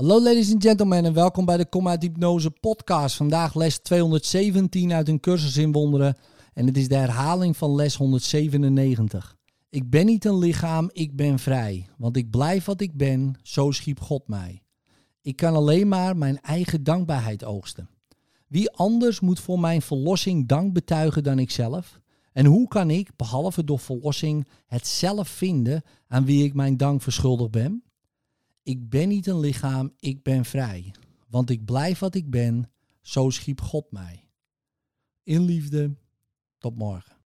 Hallo ladies and gentlemen en welkom bij de uit Hypnose podcast. Vandaag les 217 uit een cursus in wonderen en het is de herhaling van les 197. Ik ben niet een lichaam, ik ben vrij, want ik blijf wat ik ben, zo schiep God mij. Ik kan alleen maar mijn eigen dankbaarheid oogsten. Wie anders moet voor mijn verlossing dank betuigen dan ikzelf? En hoe kan ik, behalve door verlossing, het zelf vinden aan wie ik mijn dank verschuldigd ben? Ik ben niet een lichaam, ik ben vrij. Want ik blijf wat ik ben, zo schiep God mij. In liefde, tot morgen.